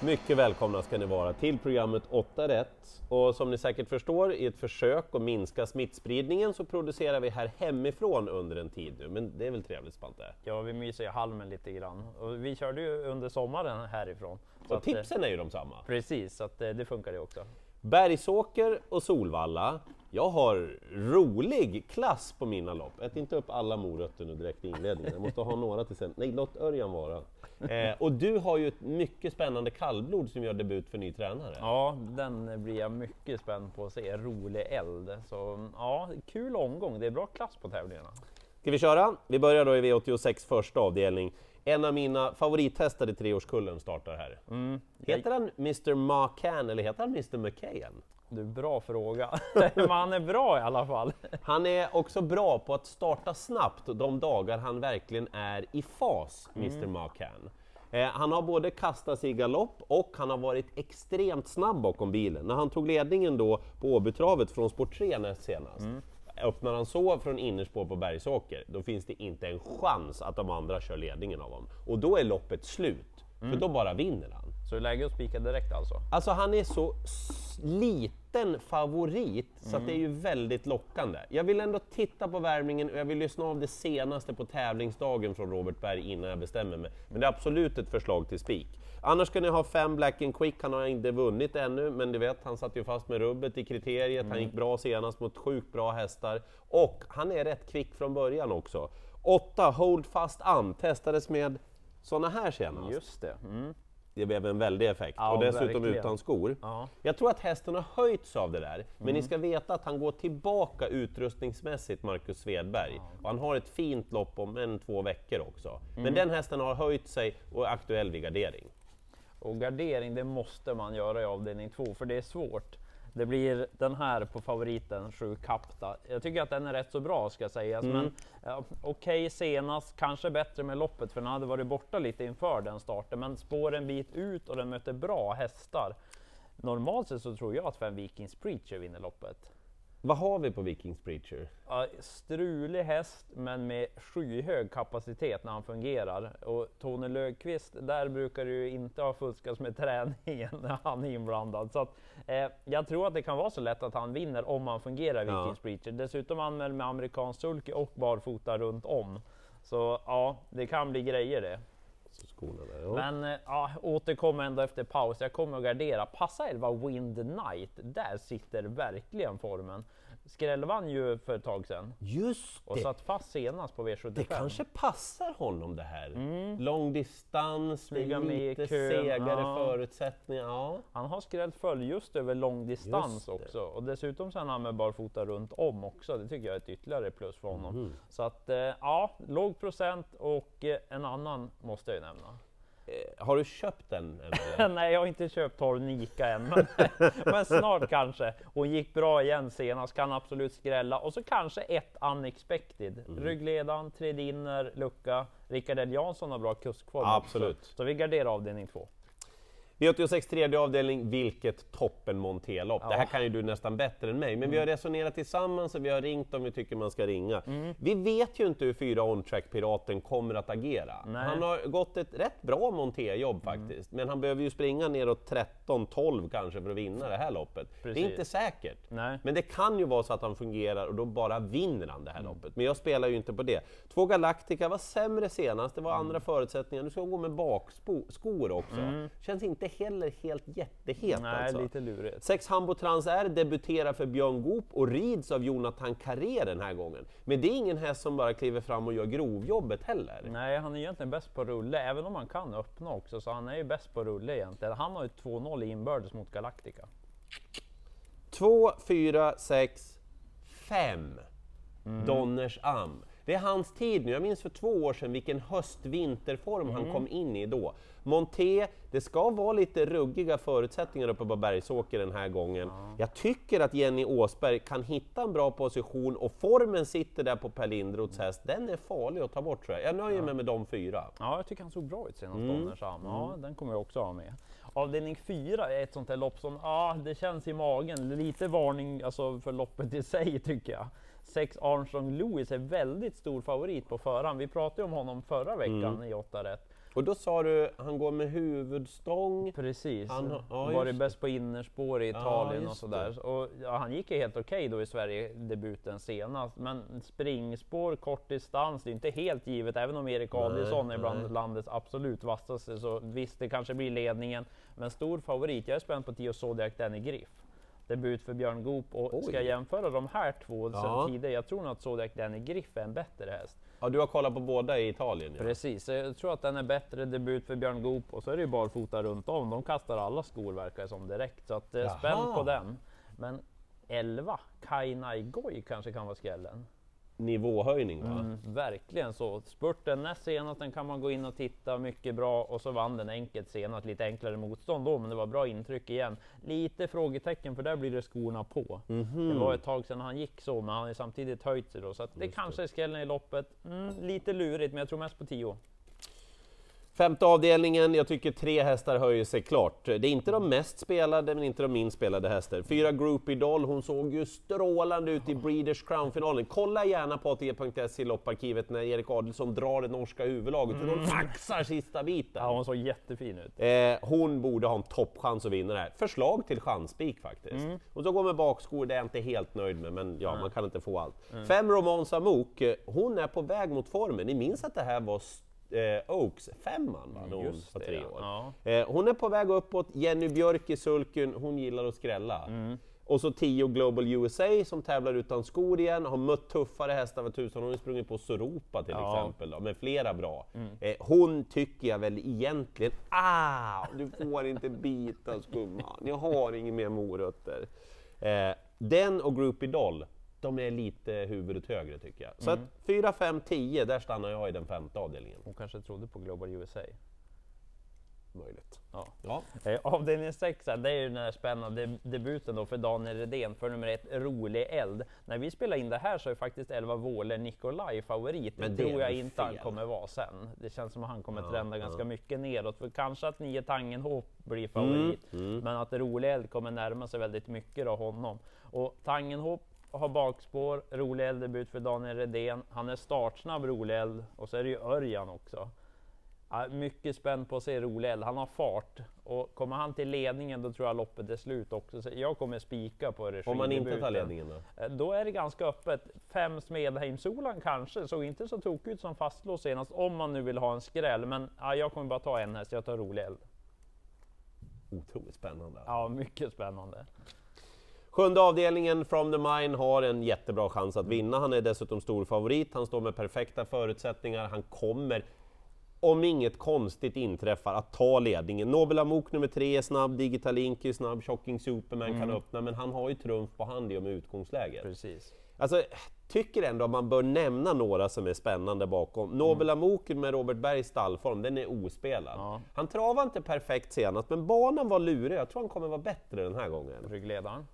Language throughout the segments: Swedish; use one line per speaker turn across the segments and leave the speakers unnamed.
Mycket välkomna ska ni vara till programmet 8 rätt. Och som ni säkert förstår, i ett försök att minska smittspridningen så producerar vi här hemifrån under en tid nu. Men det är väl trevligt Spante?
Ja, vi myser i halmen lite grann. Och vi körde ju under sommaren härifrån.
Så och tipsen är ju de samma.
Precis, så att, det funkar det också.
Bergsåker och Solvalla. Jag har rolig klass på mina lopp. Ät inte upp alla morötter nu direkt i inledningen. Jag måste ha några till sen. Nej, låt Örjan vara. Eh, och du har ju ett mycket spännande kallblod som gör debut för ny tränare.
Ja, den blir jag mycket spänd på att se. Rolig eld. Så ja, kul omgång. Det är bra klass på tävlingarna.
Ska vi köra? Vi börjar då i V86 första avdelning. En av mina favorithästar i treårskullen startar här. Mm. Heter han Mr Macan eller heter han Mr McKayen?
Du, bra fråga. Men han är bra i alla fall.
Han är också bra på att starta snabbt de dagar han verkligen är i fas, Mr mm. Macan. Eh, han har både kastat sig i galopp och han har varit extremt snabb bakom bilen. När han tog ledningen då på Åbytravet från Sport 3 näst senast, mm. Öppnar han så från innerspår på Bergsåker, då finns det inte en chans att de andra kör ledningen av honom. Och då är loppet slut, mm. för då bara vinner han.
Så det är läge att spika direkt alltså?
Alltså han är så liten favorit så mm. det är ju väldigt lockande. Jag vill ändå titta på värmningen och jag vill lyssna av det senaste på tävlingsdagen från Robert Berg innan jag bestämmer mig. Men det är absolut ett förslag till spik. Annars ska ni ha fem Black and Quick, han har inte vunnit ännu, men du vet, han satt ju fast med rubbet i kriteriet, mm. han gick bra senast mot sjukt bra hästar och han är rätt kvick från början också. 8 Hold Fast An testades med såna här senast.
Just det. Mm
det blev en väldig effekt. Ja, och dessutom verkligen. utan skor. Ja. Jag tror att hästen har höjts av det där, men mm. ni ska veta att han går tillbaka utrustningsmässigt, Marcus Svedberg. Ja. Och han har ett fint lopp om en, två veckor också. Mm. Men den hästen har höjt sig och är aktuell vid gardering.
Och gardering, det måste man göra i avdelning två, för det är svårt. Det blir den här på favoriten, 7 Kapta. Jag tycker att den är rätt så bra ska sägas, mm. men ja, okej okay, senast, kanske bättre med loppet för den hade varit borta lite inför den starten, men spår en bit ut och den möter bra hästar. Normalt sett så tror jag att Fem Vikings Preacher vinner loppet.
Vad har vi på Vikings Preacher?
Ja, strulig häst, men med skyhög kapacitet när han fungerar. Och Tony Löfqvist, där brukar det ju inte ha fuskats med träningen när han är inblandad. Så att, eh, jag tror att det kan vara så lätt att han vinner om han fungerar i Vikings ja. Preacher. Dessutom anmäld med amerikansk sulky och barfota runt om. Så ja, det kan bli grejer det
skorna där. Ja.
Men eh, ja, återkommer ändå efter paus. Jag kommer att gardera. Passa 11 Wind Knight. Där sitter verkligen formen. Skräll vann ju för ett tag sedan.
Just
det! Och satt fast senast på V75.
Det kanske passar honom det här. Mm. Lång distans, Smyga lite segare ja. förutsättningar. Ja.
Han har skrällt följ just över lång distans också. Och dessutom så är han med barfota runt om också. Det tycker jag är ett ytterligare plus för honom. Mm. Så att eh, ja, låg procent och eh, en annan måste jag nämna.
Eh, har du köpt den?
Nej, jag har inte köpt Tornika än, men, men, snart kanske. Hon gick bra igen senast, kan absolut skrälla. Och så kanske ett unexpected. Mm. Ryggledaren, Tredinner, lucka. Rickard L Jansson har bra kuskform
Absolut.
Också. Så vi garderar avdelning två.
V86 tredje avdelning, vilket toppen monterlopp. Ja. Det här kan ju du nästan bättre än mig, men mm. vi har resonerat tillsammans och vi har ringt om vi tycker man ska ringa. Mm. Vi vet ju inte hur fyra on-track-piraten kommer att agera. Nej. Han har gått ett rätt bra monterjobb mm. faktiskt, mm. men han behöver ju springa neråt 13-12 kanske för att vinna det här loppet. Precis. Det är inte säkert. Nej. Men det kan ju vara så att han fungerar och då bara vinner han det här mm. loppet. Men jag spelar ju inte på det. Två Galactica var sämre senast, det var mm. andra förutsättningar. Nu ska han gå med bakskor också. Känns inte heller helt jättehet.
Nej, alltså. lite lurigt.
Sex Hambo Transair debuterar för Björn Goop och rids av Jonathan Carré den här gången. Men det är ingen häst som bara kliver fram och gör grovjobbet heller.
Nej, han är egentligen bäst på rulle, även om han kan öppna också, så han är ju bäst på rulle egentligen. Han har ju 2-0 i inbördes mot Galactica.
2, 4, 6, 5 Donners Am. Det är hans tid nu. Jag minns för två år sedan vilken höst-vinterform mm. han kom in i då. Monté, det ska vara lite ruggiga förutsättningar uppe på Bergsåker den här gången. Ja. Jag tycker att Jenny Åsberg kan hitta en bra position och formen sitter där på Per Lindroths häst. Den är farlig att ta bort tror jag. Jag nöjer ja. mig med de fyra.
Ja, jag tycker han såg bra ut senast, mm. Ja, mm. den kommer jag också ha med. Avdelning 4 är ett sånt här lopp som, ja, det känns i magen. Lite varning alltså, för loppet i sig tycker jag. Sex Armstrong Lewis är väldigt stor favorit på förhand. Vi pratade om honom förra veckan
Mm.
i 8 rätt.
Och då sa du, han går med huvudstång.
Precis,
Han har- ja,
varit bäst på innerspår i Italien och
just
sådär. Och, ja, han gick ju helt okej då i Sverige-debuten senast, men springspår, kort distans, det är inte helt givet. Även om Erik Adielsson är bland
nej.
landets absolut vassaste, så visst, det kanske blir ledningen. Men stor favorit, jag är spänd på Tio Zodiac Danny Griff. Debut för Björn Goop och
Oj.
ska jag jämföra de här två
Ja.
sen tidigare, jag tror nog att Zodiac Danny Griff är en bättre häst.
Ja, du har kollat på båda i Italien? Ja.
Precis, jag tror att den är bättre debut för Björn Goop och så är det ju barfota runt om. De kastar alla skor verkar det som direkt, så att eh,
Jaha.
spänn på den. Men 11, Kainai Goi kanske kan vara skrällen.
Nivåhöjning va?
Mm, verkligen så. Spurten näst senast, den kan man gå in och titta mycket bra och så vann den enkelt senast. Lite enklare motstånd då, men det var bra intryck igen. Lite frågetecken för där blir det skorna på.
Mhm.
Det var ett tag sedan han gick så, men han har samtidigt höjt sig då, så att det kanske är skrällen i loppet. Mm, lite lurigt, men jag tror mest på 10.
Femte avdelningen, jag tycker tre hästar höjer sig klart. Det är inte de mest spelade, men inte de minst spelade hästar. Fyra Groupie Doll, hon såg ju strålande ut i Breeders Crown-finalen. Kolla gärna på ATG.se i lopparkivet när Erik Adelsson drar det norska huvudlaget, hur de faxar sista biten.
Ja, hon såg jättefin ut.
Eh, hon borde ha en toppchans att vinna det här. Förslag till chanspik faktiskt. Och så går med bakskor, det är jag inte helt nöjd med, men ja, man kan inte få allt. Fem Romans Amok, eh, hon är på väg mot formen. Ni minns att det här var eh, Oaks femman va, när hon
Just
var
det,
tre år.
Ja.
Eh, hon är på väg uppåt, Jenny Björk i sulken, hon gillar att skrälla. Och så 10 Global USA som tävlar utan skor igen, har mött tuffare hästar för tusan. Hon har sprungit på Soropa till
Ja.
exempel, då, med flera bra. Eh, hon tycker jag väl egentligen, ah, du får inte bita skumman, jag har inga mer morötter. Eh, den och Groupie Doll, de är lite huvudet högre tycker jag. Så att 4, 5, 10, där stannar jag i den femte avdelningen.
Hon kanske trodde på Global USA.
Möjligt.
Ja.
Ja.
Eh, Avdelning 6, här, det är ju den här spännande deb- debuten då för Daniel Redén för nummer ett, Rolig Eld. När vi spelar in det här så är faktiskt 11 Våler Nikolaj favorit.
Men det
tror jag inte han
fel.
kommer vara sen. Det känns som att han kommer
Ja,
trenda
ja.
ganska mycket neråt. För kanske att 9 Tangenhop blir favorit.
Mm,
Men att Rolig Eld kommer närma sig väldigt mycket av honom. Och Tangenhop har bakspår, Rolig Eld debut för Daniel Redén. Han är startsnabb Rolig Eld och så är det ju Örjan också. Mycket spänd på att se Rolig Eld. Han har fart och kommer han till ledningen då tror jag loppet är slut också. Så jag kommer spika på regidebuten.
Om man inte tar ledningen då?
Eh, Då är det ganska öppet. Fem Smedheimsolan kanske, såg inte så tokigt ut som fastlås senast om man nu vill ha en skräll. Men ja, jag kommer bara ta en häst, jag tar Rolig Eld.
Otroligt spännande.
Ja, mycket spännande.
Sjunde avdelningen, From the Mine, har en jättebra chans att vinna. Han är dessutom stor favorit, han står med perfekta förutsättningar, han kommer om inget konstigt inträffar, att ta ledningen. Nobel Amok nummer tre är snabb, Digital Ink är snabb, Shocking Superman kan öppna, men han har ju trumf på hand i och med utgångsläget.
Precis.
Alltså, tycker ändå att man bör nämna några som är spännande bakom. Nobel Amok med Robert Bergs stallform, den är ospelad.
Ja.
Han travade inte perfekt senast, men banan var lurig. Jag tror han kommer vara bättre den här gången.
Ryggledaren.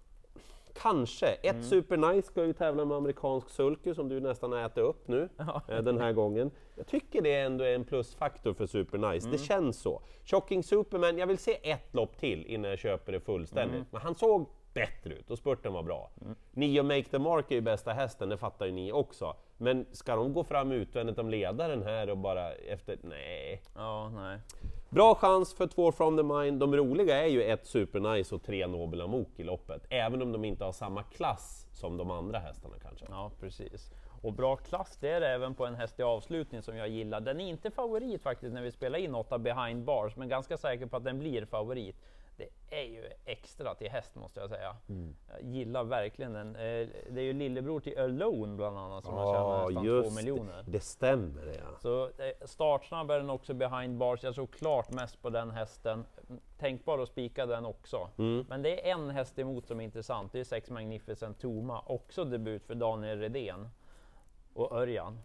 Kanske. Ett Super Nice ska ju tävla med amerikansk sulky som du nästan har ätit upp nu eh, den här gången. Jag tycker det ändå är en plusfaktor för Super Nice. Det känns så. Shocking Superman, jag vill se ett lopp till innan jag köper det fullständigt. Men han såg bättre ut och spurten var bra. Nio Make the Mark är ju bästa hästen, det fattar ju ni också. Men ska de gå fram utvändigt om ledaren här och bara efter... Nej.
Ja, nej.
Bra chans för två from the mind. De roliga är ju ett Supernice och tre Nobel Amok i loppet, även om de inte har samma klass som de andra hästarna kanske.
Ja, precis. Och bra klass det är det även på en häst i avslutning som jag gillar. Den är inte favorit faktiskt när vi spelar in åtta behind bars, men ganska säker på att den blir favorit. Det är ju extra till häst måste jag säga. Jag gillar verkligen den. Eh, Det är ju lillebror till Alone bland annat som har tjänat nästan 2
just
miljoner.
det. Det stämmer det ja.
Så eh, startsnabb är den också behind bars. Jag tror klart mest på den hästen. Mm, Tänkbar att spika den också.
Mm.
Men det är en häst emot som är intressant. Det är sex Magnificent Toma. Också debut för Daniel Redén och Örjan.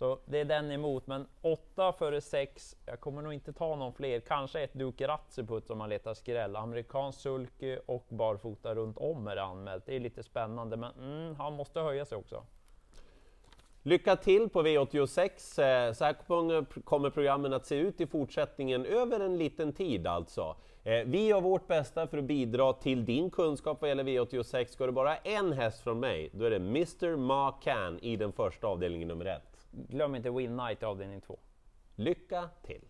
Så det är den emot, men 8 före 6. Jag kommer nog inte ta någon fler. Kanske ett Duke Ratsiput om man letar skräll. Amerikansk sulky och barfota runt om är det anmält. Det är lite spännande, men mm, han måste höja sig också.
Lycka till på V86! Eh, så här kommer programmen att se ut i fortsättningen över en liten tid alltså. Eh, vi gör vårt bästa för att bidra till din kunskap vad gäller V86. Ska det bara en häst från mig, då är det Mr Macan i den första avdelningen nummer ett
glöm inte Win Night avdelning 2.
Lycka till!